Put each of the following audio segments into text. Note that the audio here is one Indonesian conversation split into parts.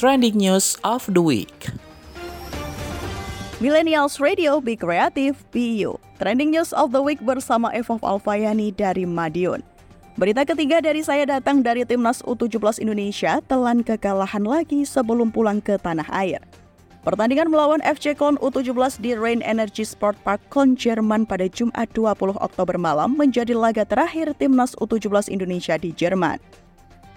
Trending News of the Week. Millennials Radio Be Creative, Be You. Trending News of the Week bersama Evov Alfayani dari Madiun. Berita ketiga dari saya datang dari Timnas U17 Indonesia telan kekalahan lagi sebelum pulang ke tanah air. Pertandingan melawan FC Köln U17 di Rain Energy Sport Park Köln, Jerman pada Jumat 20 Oktober malam menjadi laga terakhir Timnas U17 Indonesia di Jerman.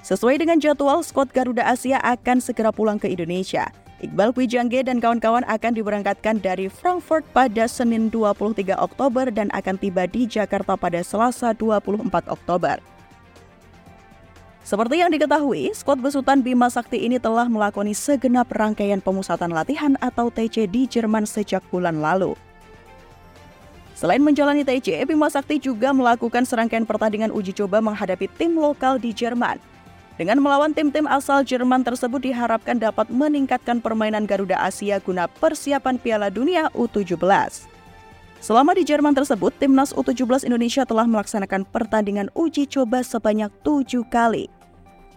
Sesuai dengan jadwal, skuad Garuda Asia akan segera pulang ke Indonesia. Iqbal Kwijangge dan kawan-kawan akan diberangkatkan dari Frankfurt pada Senin 23 Oktober dan akan tiba di Jakarta pada Selasa 24 Oktober. Seperti yang diketahui, skuad besutan Bima Sakti ini telah melakoni segenap rangkaian pemusatan latihan atau TC di Jerman sejak bulan lalu. Selain menjalani TC, Bima Sakti juga melakukan serangkaian pertandingan uji coba menghadapi tim lokal di Jerman. Dengan melawan tim-tim asal Jerman tersebut diharapkan dapat meningkatkan permainan Garuda Asia guna persiapan Piala Dunia U17. Selama di Jerman tersebut, timnas U17 Indonesia telah melaksanakan pertandingan uji coba sebanyak tujuh kali.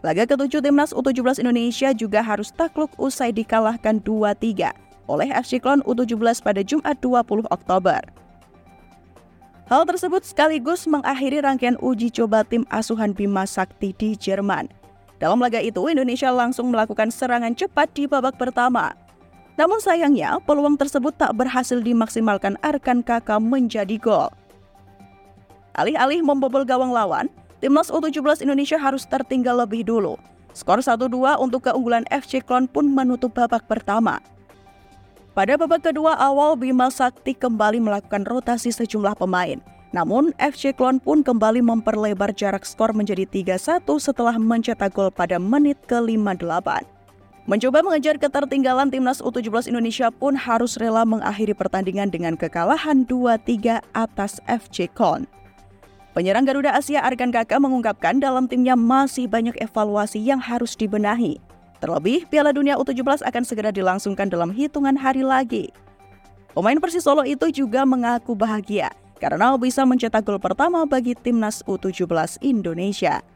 Laga ketujuh timnas U17 Indonesia juga harus takluk usai dikalahkan 2-3 oleh FC Klon U17 pada Jumat 20 Oktober. Hal tersebut sekaligus mengakhiri rangkaian uji coba tim asuhan Bima Sakti di Jerman. Dalam laga itu, Indonesia langsung melakukan serangan cepat di babak pertama. Namun sayangnya, peluang tersebut tak berhasil dimaksimalkan Arkan Kakak menjadi gol. Alih-alih membobol gawang lawan, timnas U17 Indonesia harus tertinggal lebih dulu. Skor 1-2 untuk keunggulan FC Klon pun menutup babak pertama. Pada babak kedua awal, Bima Sakti kembali melakukan rotasi sejumlah pemain. Namun, FC Klon pun kembali memperlebar jarak skor menjadi 3-1 setelah mencetak gol pada menit ke-58. Mencoba mengejar ketertinggalan timnas U17 Indonesia pun harus rela mengakhiri pertandingan dengan kekalahan 2-3 atas FC Klon. Penyerang Garuda Asia Arkan Kakak mengungkapkan dalam timnya masih banyak evaluasi yang harus dibenahi. Terlebih, Piala Dunia U17 akan segera dilangsungkan dalam hitungan hari lagi. Pemain Persis Solo itu juga mengaku bahagia karena bisa mencetak gol pertama bagi timnas U17 Indonesia.